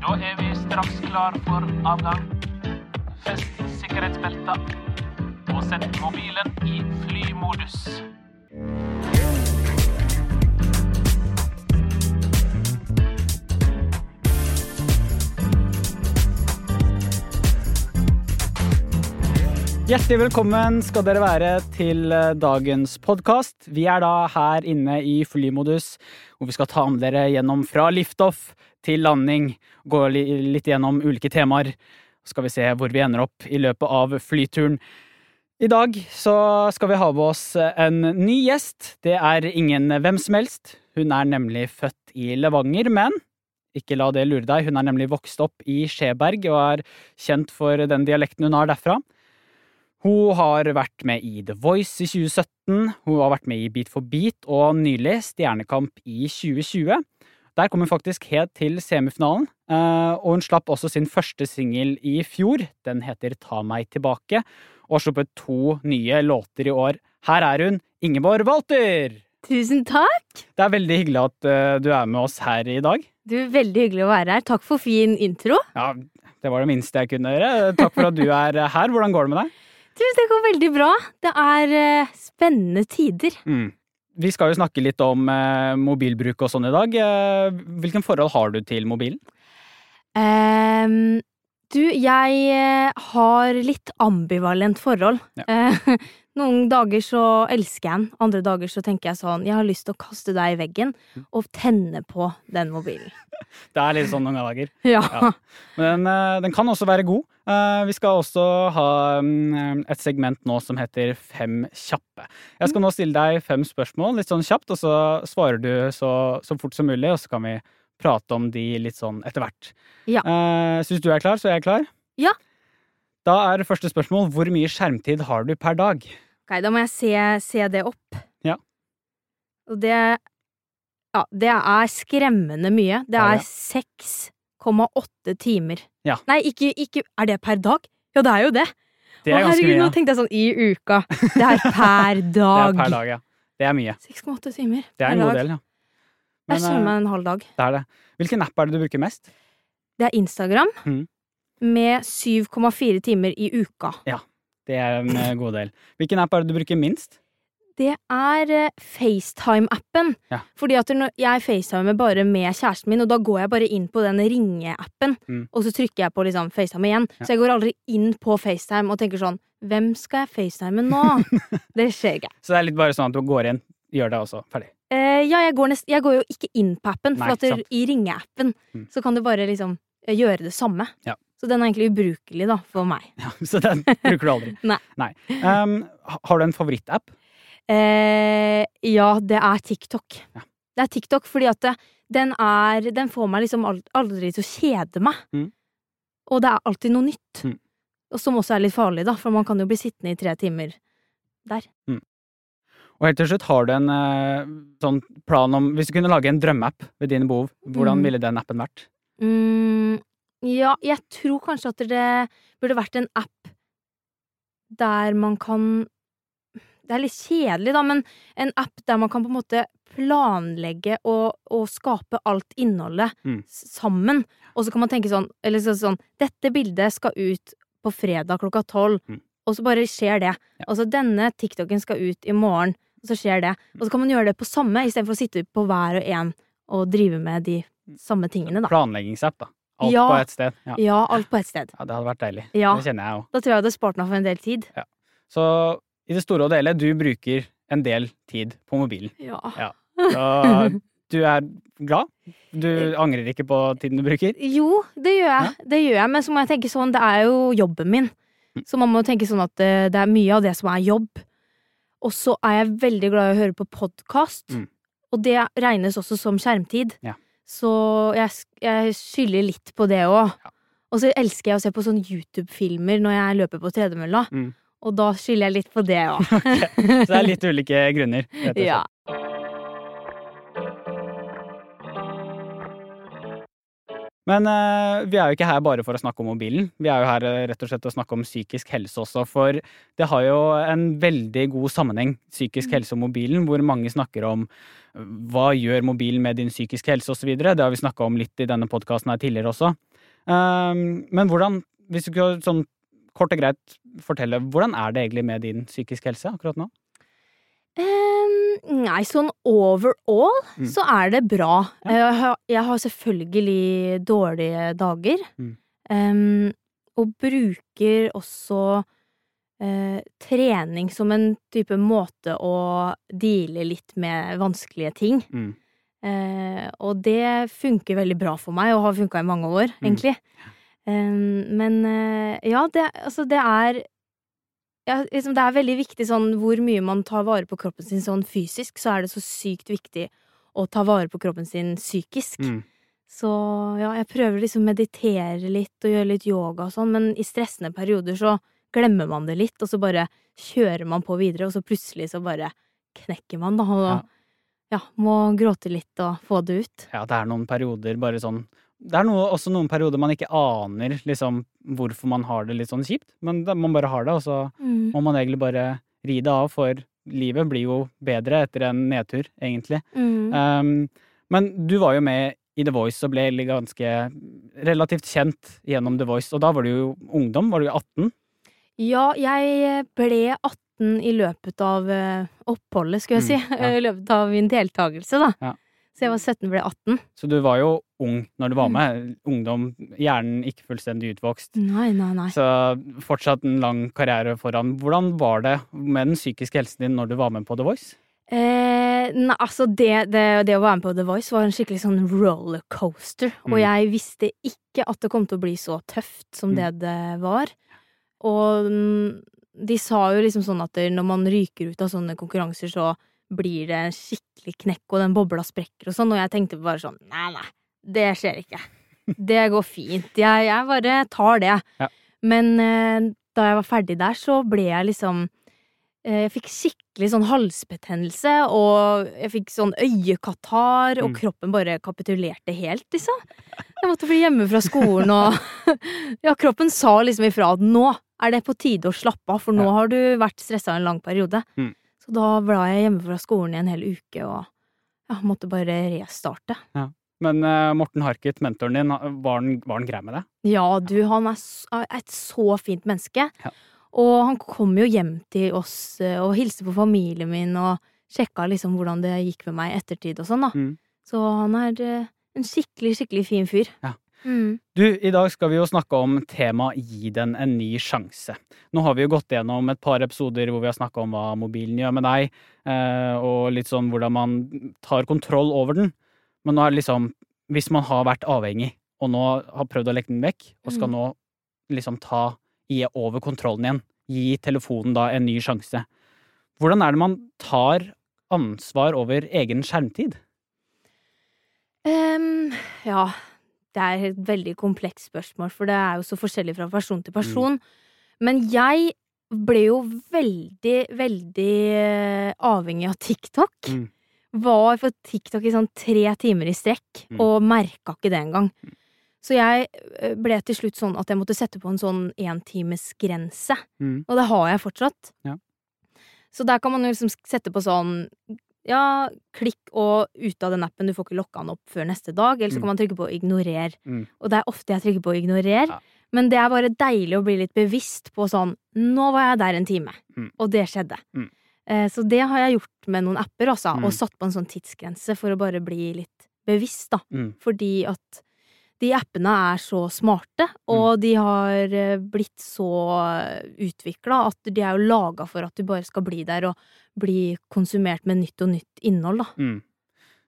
Da er vi straks klar for avgang. Fest sikkerhetsbelta. Og sett mobilen i flymodus. Hjertelig velkommen skal dere være til eh, dagens podkast. Vi er da her inne i flymodus, hvor vi skal ta med dere gjennom fra liftoff til landing. Gå litt gjennom ulike temaer. Så skal vi se hvor vi ender opp i løpet av flyturen. I dag så skal vi ha med oss en ny gjest. Det er ingen hvem som helst. Hun er nemlig født i Levanger, men ikke la det lure deg. Hun er nemlig vokst opp i Skjeberg og er kjent for den dialekten hun har derfra. Hun har vært med i The Voice i 2017, hun har vært med i Beat for beat og nylig Stjernekamp i 2020. Der kom hun faktisk helt til semifinalen, eh, og hun slapp også sin første singel i fjor. Den heter Ta meg tilbake, og har sluppet to nye låter i år. Her er hun, Ingeborg Walter! Tusen takk! Det er veldig hyggelig at eh, du er med oss her i dag. Du, Veldig hyggelig å være her. Takk for fin intro. Ja, det var det minste jeg kunne gjøre. Takk for at du er her. Hvordan går det med deg? Du, Det går veldig bra. Det er eh, spennende tider. Mm. Vi skal jo snakke litt om eh, mobilbruk og sånn i dag. Eh, hvilken forhold har du til mobilen? Ehm, du, jeg eh, har litt ambivalent forhold. Ja. Eh, noen dager så elsker jeg den, andre dager så tenker jeg sånn Jeg har lyst til å kaste deg i veggen Mm. og tenne på den mobilen. Det er litt sånn noen dager. Ja. Ja. Men den, eh, den kan også være god. Vi skal også ha mm, et segment nå som heter Fem kjappe. Jeg skal nå stille deg fem spørsmål litt sånn kjapt, og så svarer du så, så fort som mulig, og så kan vi prate om de litt sånn etter hvert. Ja. Uh, Syns du er klar, så er jeg klar. Ja. Da er første spørsmål hvor mye skjermtid har du per dag? Ok, da må jeg se, se det opp. Ja. Og det Ja, det er skremmende mye. Det Ja, er ja. 6,8 timer. Ja. Nei, ikke, ikke Er det per dag? Ja, det er jo det! Det er ganske herregud, mye. nå tenkte jeg sånn i uka. Det er per dag. Det er per dag, ja. Det er mye. 6,8 timer Det er per en god dag. del, ja. Jeg Men, skjønner kjenner meg en halv dag. Det er det. Hvilken app er det du bruker mest? Det er Instagram Mm. med 7,4 timer i uka. Ja. Det er en eh, god del. Hvilken app er det du bruker minst? Det er eh, FaceTime-appen. Ja. Fordi at jeg facetimer bare med kjæresten min, og da går jeg bare inn på den ringeappen, Mm. og så trykker jeg på liksom FaceTime igjen. Ja. Så jeg går aldri inn på FaceTime og tenker sånn Hvem skal jeg FaceTime nå? det skjer ikke. Så det er litt bare sånn at du går inn, gjør det, også. ferdig. Eh, ja, jeg går, nest, jeg går jo ikke inn på appen, Nei, for at du, i ringeappen Mm. så kan du bare liksom eh, gjøre det samme. Ja. Så den er egentlig ubrukelig, da, for meg. Ja, så den bruker du aldri. Nei. Um, har du en favorittapp? Uh, ja, det er TikTok. Ja. Det er TikTok fordi at det, den er Den får meg liksom aldri til å kjede meg. Mm. Og det er alltid noe nytt. Mm. Og som også er litt farlig, da, for man kan jo bli sittende i tre timer der. Og helt til slutt, har du en eh, sånn plan om Hvis du kunne lage en drømmeapp ved dine behov, hvordan Mm. ville den appen vært? Mm, ja, jeg tror kanskje at det burde vært en app der man kan Det er litt kjedelig, da, men en app der man kan på en måte planlegge og, og skape alt innholdet Mm. sammen. Og så kan man tenke sånn, eller så, sånn Dette bildet skal ut på fredag klokka tolv, Mm. og så bare skjer det. Ja. Og så denne TikToken skal ut i morgen, og så skjer det. Og så kan man gjøre det på samme, istedenfor å sitte på hver og en og drive med de samme tingene, da. Planleggingsapp, da. Alt Ja. på ett sted. Ja. Ja, alt på ett sted. ja, det hadde vært deilig. Ja. Det kjenner jeg òg. Da tror jeg det spart meg for en del tid. Så i det store og hele, du bruker en del tid på mobilen. Ja. Ja. Så du er glad? Du angrer ikke på tiden du bruker? Jo, det gjør jeg. Det gjør jeg, men så må jeg tenke sånn, det er jo jobben min. Mm. Så man må tenke sånn at det, det er mye av det som er jobb. Og så er jeg veldig glad i å høre på podkast. Mm. Og det regnes også som skjermtid. Ja. Så jeg, jeg skylder litt på det òg. Ja. Og så elsker jeg å se på sånne YouTube-filmer når jeg løper på tredemølla. Mm. Og da skylder jeg litt på det òg. Så det er litt ulike grunner. rett og slett. ja. Men uh, vi er jo ikke her bare for å snakke om mobilen. Vi er jo her uh, rett og slett å snakke om psykisk helse også, for det har jo en veldig god sammenheng, psykisk helse og mobilen, hvor mange snakker om uh, hva gjør mobilen med din psykiske helse osv. Det har vi snakka om litt i denne podkasten her tidligere også. Um, men hvordan, hvis du kunne sånn kort og greit fortelle, hvordan er det egentlig med din psykiske helse akkurat nå? Ehm, nei, sånn overall Mm. så er det bra. Ja. Jeg, har, jeg har selvfølgelig dårlige dager. Mm. Um, og bruker også uh, trening som en type måte å deale litt med vanskelige ting. Mm. Uh, og det funker veldig bra for meg, og har funka i mange år, Mm. egentlig. Ehm, men uh, ja, det, altså, det er ja, liksom, det er veldig viktig sånn hvor mye man tar vare på kroppen sin sånn fysisk, så er det så sykt viktig å ta vare på kroppen sin psykisk. Mm. Så ja, jeg prøver liksom å meditere litt og gjøre litt yoga og sånn, men i stressende perioder så glemmer man det litt, og så bare kjører man på videre, og så plutselig så bare knekker man, da, og Ja. ja, må gråte litt og få det ut. Ja, det er noen perioder bare sånn Det er noe, også noen perioder man ikke aner liksom hvorfor man har det litt sånn kjipt, men da, man bare har det, og så Mm. må man egentlig bare ri det av, for livet blir jo bedre etter en nedtur, egentlig. Mm. Um, men du var jo med i The Voice og ble ganske relativt kjent gjennom The Voice, og da var du jo ungdom, var du 18? Ja, jeg ble 18 i løpet av eh, oppholdet, skulle jeg Mm, si. ja. I løpet av min deltakelse, da. Ja. Så jeg var 17 ble 18. Så du var jo ung når du var Mm. med. Ungdom, hjernen ikke fullstendig utvokst. Nei, nei, nei. Så fortsatt en lang karriere foran. Hvordan var det med den psykiske helsen din når du var med på The Voice? Eh, nei, altså det, det, det å være med på The Voice var en skikkelig sånn rollercoaster. Og Mm. jeg visste ikke at det kom til å bli så tøft som Mm. det det var. Og mm, de sa jo liksom sånn at når man ryker ut av sånne konkurranser, så blir det en skikkelig knekk, og den bobla sprekker og sånn. Og jeg tenkte bare sånn nei, nei, det skjer ikke. Det går fint. Jeg, jeg bare tar det. Ja. Men eh, da jeg var ferdig der, så ble jeg liksom eh, Jeg fikk skikkelig sånn halsbetennelse, og jeg fikk sånn øyekatarr, og Mm. kroppen bare kapitulerte helt, liksom. Jeg måtte bli hjemme fra skolen, og Ja, kroppen sa liksom ifra at nå er det på tide å slappe av, for nå har du vært stressa en lang periode. Mm. Så da ble jeg hjemme fra skolen i en hel uke, og ja, måtte bare restarte. Men uh, Morten Harket, mentoren din, var han, var han grei med det? Ja, du, han er er et så fint menneske. Ja. Og han kom jo hjem til oss eh, og hilste på familien min og sjekka liksom hvordan det gikk med meg i ettertid og sånn, da. Mm. Så han er eh, en skikkelig, skikkelig fin fyr. Ja. Mm. Du, i dag skal vi jo snakke om temaet Gi den en ny sjanse. Nå har vi jo gått gjennom et par episoder hvor vi har snakka om hva mobilen gjør med deg, eh, og litt sånn hvordan man tar kontroll over den. Men nå er det liksom Hvis man har vært avhengig, og nå har prøvd å legge den vekk, og skal Mm. nå liksom ta Gi over kontrollen igjen, gi telefonen da en ny sjanse. Hvordan er det man tar ansvar over egen skjermtid? Um, ja, det er et veldig komplekst spørsmål, for det er jo så forskjellig fra person til person. Men jeg ble jo veldig, veldig eh, avhengig av TikTok. Mm. Var på TikTok i sånn tre timer i strekk, Mm. og merka ikke det engang. Så jeg eh, ble til slutt sånn at jeg måtte sette på en sånn entimesgrense. Mm. Og det har jeg fortsatt. Ja. Så der kan man jo liksom sette på sånn ja, klikk og ut av den appen, du får ikke lokka den opp før neste dag. Eller så Mm. kan man trykke på ignorer. Mm. Og det er ofte jeg trykker på ignorer. Ja. Men det er bare deilig å bli litt bevisst på sånn Nå var jeg der en time, Mm. og det skjedde. Mm. Eh, så det har jeg gjort med noen apper, altså. Mm. Og satt på en sånn tidsgrense for å bare bli litt bevisst, da. Mm. Fordi at de appene er så smarte, Mm. og de har eh, blitt så utvikla at de er jo laga for at du bare skal bli der og bli konsumert med nytt og nytt innhold, da. Mm.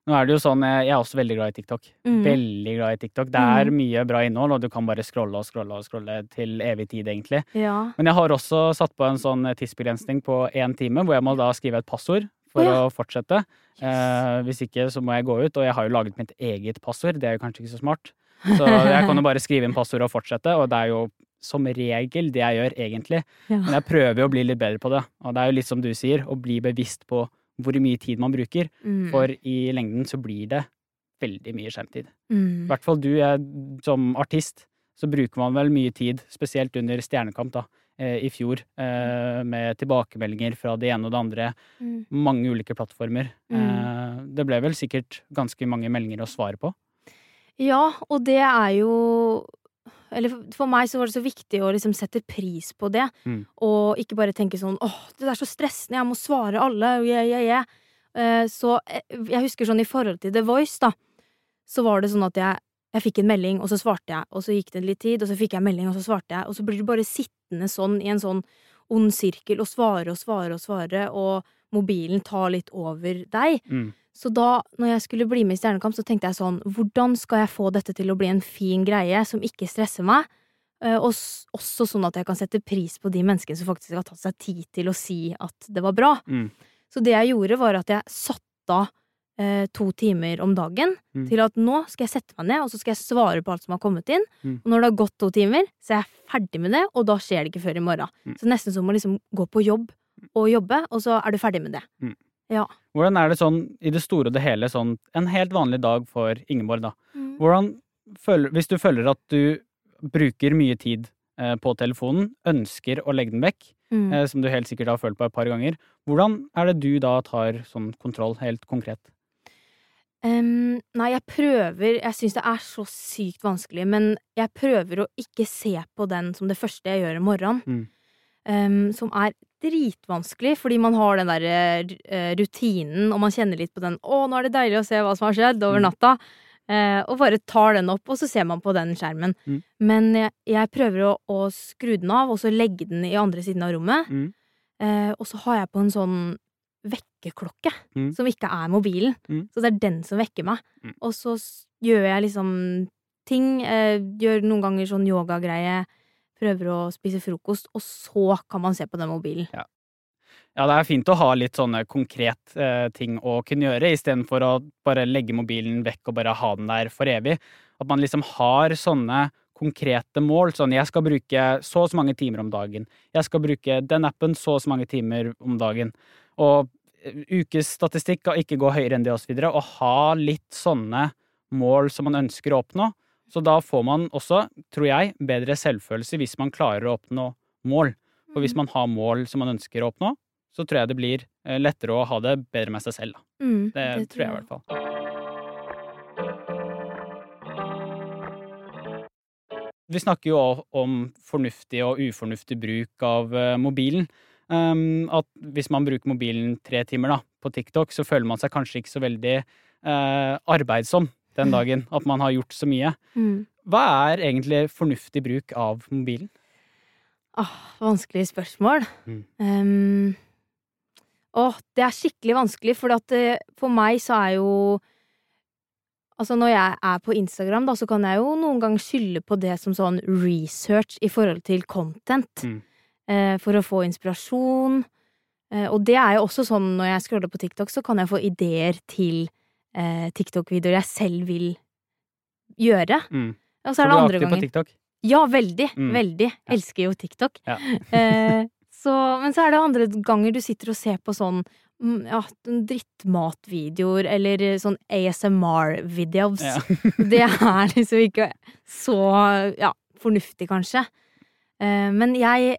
Nå er det jo sånn, jeg jeg er også veldig glad i TikTok. Mm. Veldig glad i TikTok. Det er mye bra innhold, og du kan bare scrolle og scrolle og scrolle til evig tid, egentlig. Ja. Men jeg har også satt på en sånn tidsbegrensning på én time, hvor jeg må da skrive et passord for ja. å fortsette. Eh, hvis ikke så må jeg gå ut, og jeg har jo laget mitt eget passord, det er jo kanskje ikke så smart. Så jeg kan jo bare skrive inn passord og fortsette, og det er jo som regel det jeg gjør, egentlig. Ja. Men jeg prøver jo å bli litt bedre på det, og det er jo litt som du sier, å bli bevisst på hvor mye tid man bruker. Mm. For i lengden så blir det veldig mye skjermtid. I mm. hvert fall du jeg, som artist, så bruker man vel mye tid, spesielt under Stjernekamp da, eh, i fjor, eh, med tilbakemeldinger fra det ene og det andre, Mm. mange ulike plattformer. Mm. Eh, det ble vel sikkert ganske mange meldinger å svare på. Ja, og det er jo Eller for meg så var det så viktig å liksom sette pris på det, Mm. og ikke bare tenke sånn åh, det er så stressende, jeg må svare alle, yeah, yeah, yeah. Eh, Så eh, jeg husker sånn i forhold til The Voice, da, så var det sånn at jeg, jeg fikk en melding, og så svarte jeg, og så gikk det litt tid, og så fikk jeg en melding, og så svarte jeg, og så blir du bare sittende sånn i en sånn ond sirkel og svare og svare og svare, og mobilen tar litt over deg. Mm. Så da, når jeg skulle bli med i Stjernekamp, så tenkte jeg sånn, hvordan skal jeg få dette til å bli en fin greie som ikke stresser meg? Eh, Og også sånn at jeg kan sette pris på de menneskene som faktisk har tatt seg tid til å si at det var bra. Mm. Så det jeg gjorde, var at jeg satte av eh, to timer om dagen Mm. til at nå skal jeg sette meg ned, og så skal jeg svare på alt som har kommet inn. Mm. Og når det har gått to timer, så er jeg ferdig med det, og da skjer det ikke før i morgen. Mm. Så nesten som å liksom gå på jobb og jobbe, og så er du ferdig med det. Hvordan er det sånn i det store og det hele, sånn en helt vanlig dag for Ingeborg, da? Hvordan føler, hvis du føler at du bruker mye tid eh, på telefonen, ønsker å legge den vekk, Mm. eh, som du helt sikkert har følt på et par ganger, hvordan er det du da tar sånn kontroll, helt konkret? Um, nei, jeg prøver Jeg syns det er så sykt vanskelig, men jeg prøver å ikke se på den som det første jeg gjør om morgenen. Mm. Um, som er dritvanskelig, fordi man har den der eh, rutinen, og man kjenner litt på den 'Å, nå er det deilig å se hva som har skjedd over Mm. natta', eh, og bare tar den opp, og så ser man på den skjermen. Mm. Men jeg, jeg prøver å, å skru den av, og så legge den i andre siden av rommet. Mm. Eh, og så har jeg på en sånn vekkerklokke, Mm. som ikke er mobilen. Mm. Så det er den som vekker meg. Mm. Og så gjør jeg liksom ting. Eh, gjør noen ganger sånn yogagreie. Prøver å spise frokost, og så kan man se på den mobilen. Ja, det er fint å ha litt sånne konkret eh, ting å kunne gjøre, istedenfor å bare legge mobilen vekk og bare ha den der for evig. At man liksom har sånne konkrete mål. Sånn jeg skal bruke så og så mange timer om dagen. Jeg skal bruke den appen så og så mange timer om dagen. Og eh, ukesstatistikk kan ikke gå høyere enn det osv. Og ha litt sånne mål som man ønsker å oppnå. Så da får man også, tror jeg, bedre selvfølelse hvis man klarer å oppnå mål. For hvis man har mål som man ønsker å oppnå, så tror jeg det blir eh, lettere å ha det bedre med seg selv. Mm, Det, tror jeg i hvert fall. Vi snakker jo om fornuftig og ufornuftig bruk av eh, mobilen. Um, at hvis man bruker mobilen tre timer da, på TikTok, så føler man seg kanskje ikke så veldig eh, arbeidsom den dagen. At man har gjort så mye. Mm. Hva er egentlig fornuftig bruk av mobilen? Åh, vanskelig spørsmål. Mm. Um, åh, det er skikkelig vanskelig, for at eh, for meg så er jo Altså, når jeg er på Instagram, da, så kan jeg jo noen ganger skylde på det som sånn research i forhold til content. Mm. Uh, for å få inspirasjon. Uh, og det er jo også sånn når jeg scroller på TikTok, så kan jeg få ideer til eh, TikTok-videoer jeg selv vil gjøre. Mm. Og så er du det er andre aktiv på TikTok? ja, veldig. Mm. Veldig. Elsker jo TikTok. Ja. eh, så, men så er det andre ganger du sitter og ser på sånn mm, ja, drittmatvideoer eller sånn ASMR-videos. Ja. det er liksom ikke så ja, fornuftig, kanskje. Eh, men jeg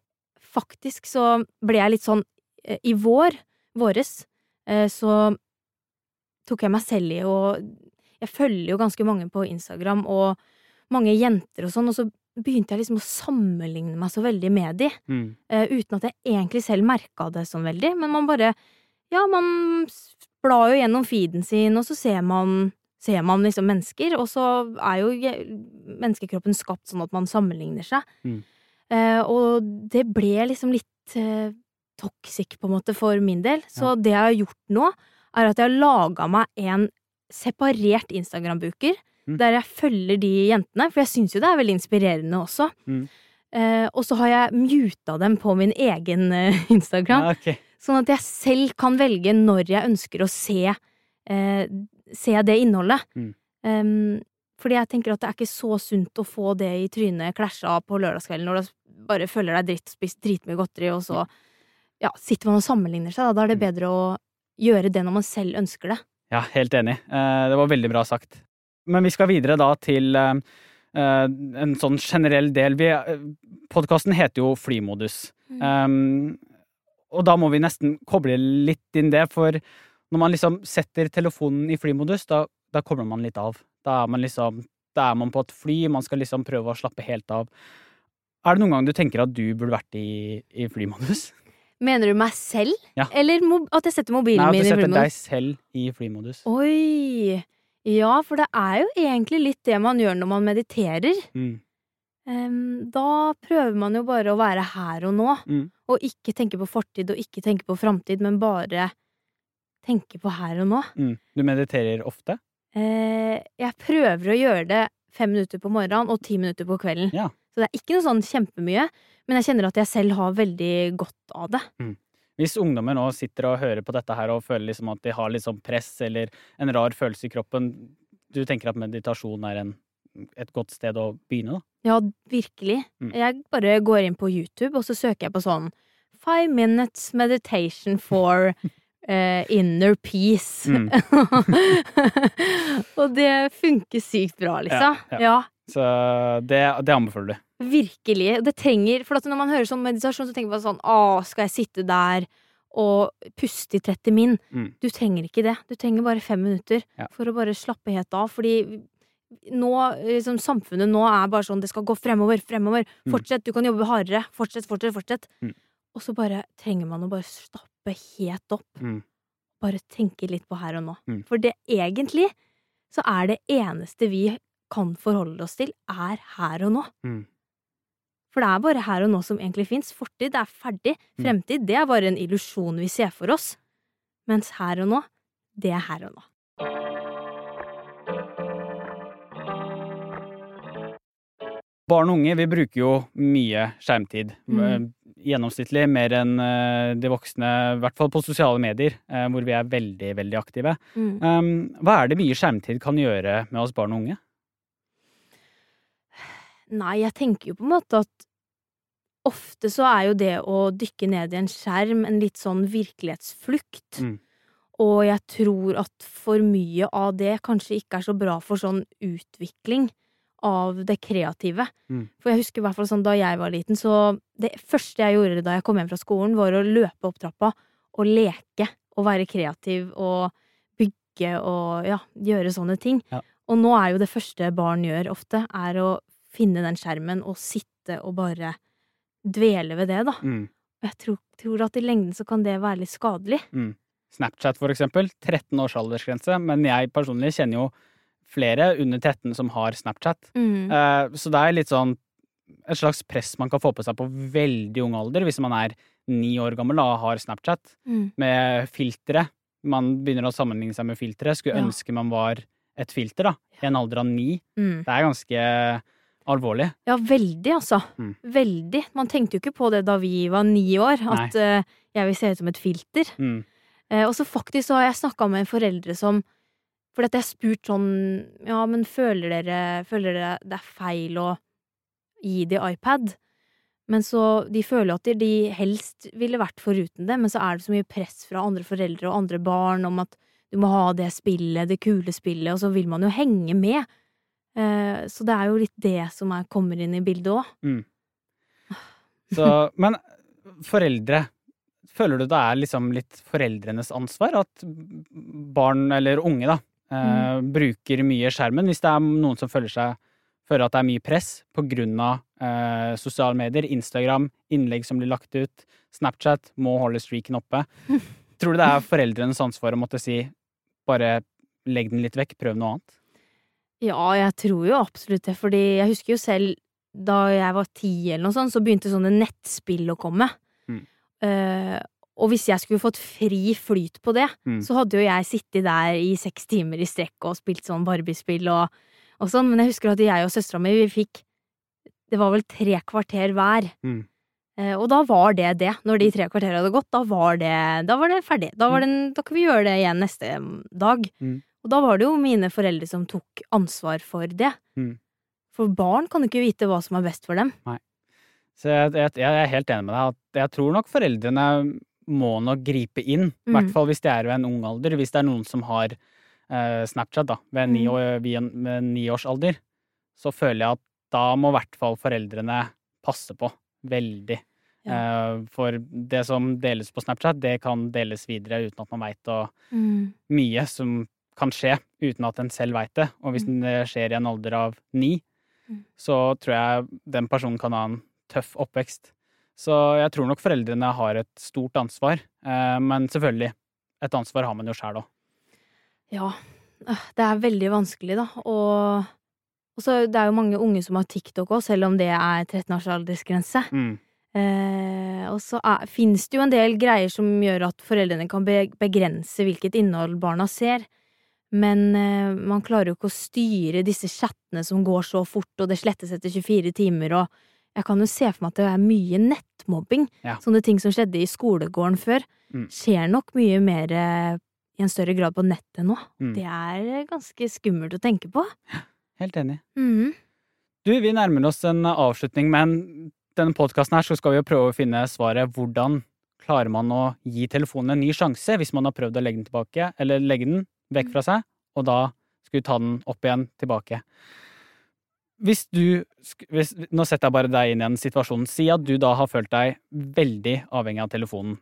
Faktisk så ble jeg litt sånn eh, I vår, våres, eh, så tok jeg meg selv i å Jeg følger jo ganske mange på Instagram, og mange jenter og sånn, og så begynte jeg liksom å sammenligne meg så veldig med de, Mm. uh, uten at jeg egentlig selv merka det sånn veldig, men man bare Ja, man blar jo gjennom feeden sin, og så ser man Ser man liksom mennesker, og så er jo menneskekroppen skapt sånn at man sammenligner seg. Mm. Uh, og det ble liksom litt uh, toxic, på en måte, for min del. Så det jeg har gjort nå, er at jeg har laga meg en separert Instagram-bruker, Mm. der jeg følger de jentene, for jeg syns jo det er veldig inspirerende også. Mm. Eh, og så har jeg muta dem på min egen eh, Instagram, Ja, okay. sånn at jeg selv kan velge når jeg ønsker å se, eh, se det innholdet. Mm. Um, fordi jeg tenker at det er ikke så sunt å få det i trynet klasja på lørdagskvelden når du bare føler deg dritt og spiser dritmye godteri, og så ja, sitter man og sammenligner seg. Da, da er det Mm. bedre å gjøre det når man selv ønsker det. Ja, helt enig. Eh, Det var veldig bra sagt. Men vi skal videre da til eh, eh, en sånn generell del. Podkasten heter jo Flymodus. Mm. og da må vi nesten koble litt inn det, for når man liksom setter telefonen i flymodus, da, da kobler man litt av. Da er man liksom da er man på et fly, man skal liksom prøve å slappe helt av. Er det noen gang du tenker at du burde vært i, i flymodus? Mener du meg selv? Ja. Eller at jeg setter mobilen min i flymodus? Nei, at du setter deg selv i flymodus. Oi! Ja, for det er jo egentlig litt det man gjør når man mediterer. Mm. Um, da prøver man jo bare å være her og nå, Mm. og ikke tenke på fortid og ikke tenke på framtid, men bare tenke på her og nå. Mm. Du mediterer ofte? Uh, jeg prøver å gjøre det fem minutter på morgenen og ti minutter på kvelden. Ja. Så det er ikke noe sånn kjempemye, men jeg kjenner at jeg selv har veldig godt av det. Hvis ungdommer nå sitter og hører på dette her og føler liksom at de har litt sånn press eller en rar følelse i kroppen, du tenker at meditasjon er en, et godt sted å begynne, da? Ja, virkelig. Mm. Jeg bare går inn på YouTube, og så søker jeg på sånn Five minutes meditation for Uh, inner peace. Mm. og det funker sykt bra, liksom. Ja, Ja, Så det, det anbefaler du. virkelig. Det trenger For at når man hører sånn meditasjon, så tenker man sånn Å, skal jeg sitte der og puste i 30 min? Mm. Du trenger ikke det. Du trenger bare fem minutter Ja. for å bare slappe helt av. Fordi nå, liksom, samfunnet nå er bare sånn Det skal gå fremover, fremover. Mm. Fortsett, du kan jobbe hardere. Fortsett, fortsett, fortsett. Mm. Og så bare trenger man å bare stoppe helt opp. Mm. Bare tenke litt på her og nå. Mm. For det egentlig så er det eneste vi kan forholde oss til, er her og nå. Mm. For det er bare her og nå som egentlig fins. Fortid er ferdig. Mm. Fremtid det er bare en illusjon vi ser for oss. Mens her og nå, det er her og nå. Barn og unge vi bruker jo mye skjermtid. Mm. Eh, Gjennomsnittlig mer enn eh, de voksne, i hvert fall på sosiale medier, eh, hvor vi er veldig, veldig aktive. Mm. Um, hva er det mye skjermtid kan gjøre med oss barn og unge? Nei, jeg tenker jo på en måte at ofte så er jo det å dykke ned i en skjerm en litt sånn virkelighetsflukt. Mm. Og jeg tror at for mye av det kanskje ikke er så bra for sånn utvikling av det kreative. Mm. For jeg husker i hvert fall sånn da jeg var liten, så det første jeg gjorde da jeg kom hjem fra skolen, var å løpe opp trappa og leke og være kreativ og bygge og ja, gjøre sånne ting. Ja. Og nå er jo det første barn gjør ofte, er å finne den skjermen og sitte og bare dvele ved det, da. Mm. Og jeg tror, tror at i lengden så kan det være litt skadelig. Mm. Snapchat, for eksempel. 13 års aldersgrense. Men jeg personlig kjenner jo flere under 13 som har Snapchat. Mm. Eh, så det er litt sånn et slags press man kan få på seg på veldig ung alder, hvis man er ni år gammel da, og har Snapchat, Mm. med filtre. Man begynner å sammenligne seg med filtre. Skulle Ja. ønske man var et filter, da. I en alder av ni. Mm. Det er ganske alvorlig. Ja, veldig, altså. Mm. Veldig. Man tenkte jo ikke på det da vi var ni år, at uh, jeg vil se ut som et filter. Mm. Uh, og så faktisk så har jeg snakka med foreldre som Fordi at jeg har spurt sånn Ja, men føler dere, føler dere det er feil å gi de iPad? Men så De føler at de, helst ville vært foruten det, men så er det så mye press fra andre foreldre og andre barn om at du må ha det spillet, det kule spillet, og så vil man jo henge med. Eh, så det er jo litt det som er, kommer inn i bildet òg. Så, men foreldre, føler du det er liksom litt foreldrenes ansvar at barn, eller unge, da, eh, bruker mye skjermen? Hvis det er noen som føler seg føler at det er mye press av eh, sosiale medier, Instagram, innlegg som blir lagt ut, Snapchat, må holde streaken oppe. Tror du det er foreldrenes ansvar å måtte si bare legg den litt vekk, prøv noe annet? Ja, jeg tror jo absolutt det, fordi jeg husker jo selv da jeg var ti eller noe sånt, så begynte sånne nettspill å komme. Mm. Uh, og hvis jeg skulle fått fri flyt på det, Mm. så hadde jo jeg sittet der i seks timer i strekk og spilt sånn Barbie-spill og, og sånn, men jeg husker at jeg og søstera mi, vi fikk Det var vel tre kvarter hver. Mm. Eh, og da var det det. Når de tre kvarterene hadde gått, da var det, da var det ferdig. Da, var det, da kan vi gjøre det igjen neste dag. Mm. Og da var det jo mine foreldre som tok ansvar for det. Mm. For barn kan ikke vite hva som er best for dem. Nei. Så jeg, jeg, jeg er helt enig med deg. at Jeg tror nok foreldrene må nok gripe inn. I Mm. hvert fall hvis det er ved en ung alder. Hvis det er noen som har eh, Snapchat da, ved ni, Mm. år, en, ved ni års alder, så føler jeg at da må i hvert fall foreldrene passe på. Veldig. Eh, for det som deles på Snapchat, det kan deles videre uten at man veit mye som kan skje uten at en selv veit det. Og hvis det skjer i en alder av ni, Mm. så tror jeg den personen kan ha en tøff oppvekst. Så jeg tror nok foreldrene har et stort ansvar. Eh, men selvfølgelig, et ansvar har man jo sjæl òg. Ja, øh, det er veldig vanskelig, da. Og, og så det er jo mange unge som har TikTok òg, selv om det er 13 års aldersgrense. Mm. Eh, og så fins det jo en del greier som gjør at foreldrene kan begrense hvilket innhold barna ser. Men eh, man klarer jo ikke å styre disse chattene som går så fort, og det slettes etter 24 timer, og jeg kan jo se for meg at det er mye nettmobbing. Ja. Sånne ting som skjedde i skolegården før, Mm. skjer nok mye mer eh, i en større grad på nettet nå. Mm. Det er ganske skummelt å tenke på. Helt enig. Mm. Du, vi nærmer oss en avslutning, men denne podkasten her så skal vi jo prøve å finne svaret hvordan klarer man å gi telefonen en ny sjanse hvis man har prøvd å legge den tilbake, eller legge den vekk fra seg, og da skal vi ta den opp igjen tilbake. Hvis du hvis, Nå setter jeg bare deg inn i en situasjon. Si at du da har følt deg veldig avhengig av telefonen.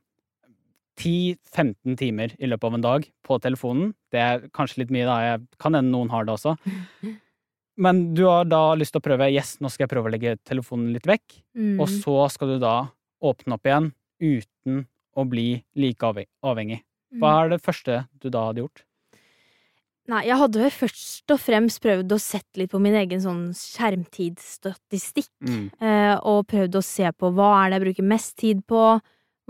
10-15 timer i løpet av en dag på telefonen. Det er kanskje litt mye, da. Jeg kan hende noen har det også. Men du har da lyst til å prøve Yes, nå skal jeg prøve å legge telefonen litt vekk. Mm. Og så skal du da åpne opp igjen uten å bli like avhengig. Hva Mm. er det første du da hadde gjort? Nei, jeg hadde vel først og fremst prøvd å sette litt på min egen sånn skjermtidsstatistikk. Eh, og prøvd å se på hva er det jeg bruker mest tid på,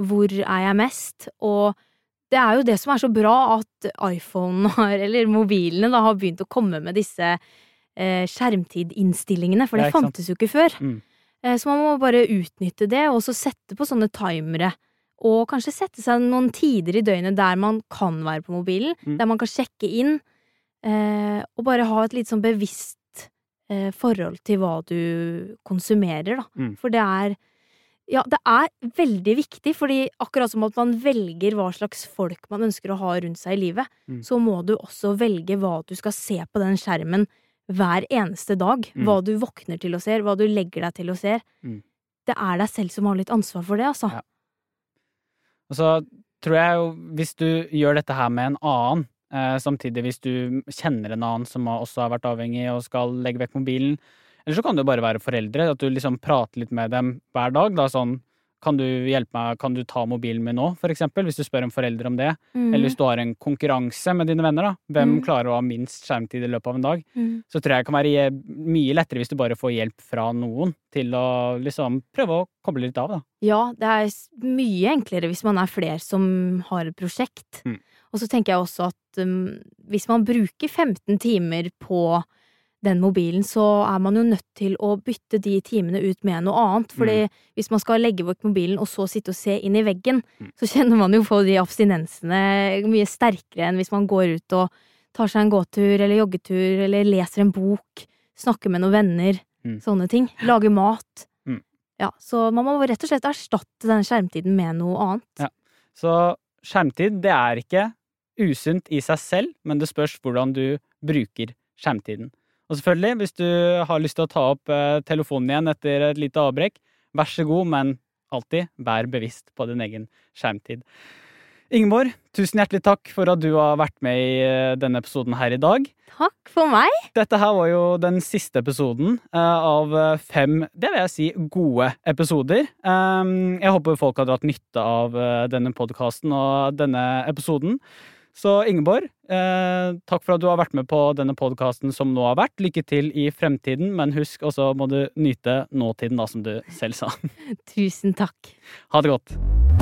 hvor er jeg mest, og det er jo det som er så bra at iPhone har, eller mobilene da, har begynt å komme med disse eh, skjermtidinnstillingene, for Ja, det ikke fantes jo ikke før. Mm. Eh, så man må bare utnytte det, og så sette på sånne timere. Og kanskje sette seg noen tider i døgnet der man kan være på mobilen, Mm. der man kan sjekke inn, eh, og bare ha et litt sånn bevisst eh, forhold til hva du konsumerer, da. Mm. For det er ja, det er veldig viktig, fordi akkurat som at man velger hva slags folk man ønsker å ha rundt seg i livet, Mm. så må du også velge hva du skal se på den skjermen hver eneste dag. Mm. Hva du våkner til å se, hva du legger deg til å se. Mm. Det er deg selv som har litt ansvar for det, altså. Ja. Og så tror jeg jo, hvis du gjør dette her med en annen, samtidig hvis du kjenner en annen som også har vært avhengig og skal legge vekk mobilen, eller så kan det jo bare være foreldre, at du liksom prater litt med dem hver dag, da sånn, kan du hjelpe meg, kan du ta mobilen min nå, for eksempel, hvis du spør en forelder om det, Mm. eller hvis du har en konkurranse med dine venner, da, hvem Mm. klarer å ha minst skjermtid i løpet av en dag, Mm. så tror jeg det kan være mye lettere hvis du bare får hjelp fra noen til å liksom prøve å koble litt av, da. Ja, det er mye enklere hvis man er flere som har et prosjekt. Mm. Og så tenker jeg også at um, hvis man bruker 15 timer på den mobilen, så er man jo nødt til å bytte de timene ut med noe annet. Fordi hvis man skal legge bort mobilen og så sitte og se inn i veggen, Mm. så kjenner man jo på de abstinensene mye sterkere enn hvis man går ut og tar seg en gåtur eller joggetur eller leser en bok, snakker med noen venner, Mm. sånne ting. Lager mat. Mm. Ja, så man må rett og slett erstatte den skjermtiden med noe annet. Ja. Så skjermtid, det er ikke usunt i seg selv, men det spørs hvordan du bruker skjermtiden. Og selvfølgelig, hvis du har lyst til å ta opp eh, telefonen igjen etter et lite avbrekk, vær så god, men alltid vær bevisst på din egen skjermtid. Ingeborg, tusen hjertelig takk for at du har vært med i eh, denne episoden her i dag. Takk for meg! Dette her var jo den siste episoden eh, av fem, det vil jeg si, gode episoder. Um, jeg håper folk har dratt nytte av denne podkasten og denne episoden. Så Ingeborg, eh, takk for at du har vært med på denne podkasten som nå har vært. Lykke til i fremtiden, men husk også må du nyte nåtiden, da, som du selv sa. Tusen takk. Ha det godt.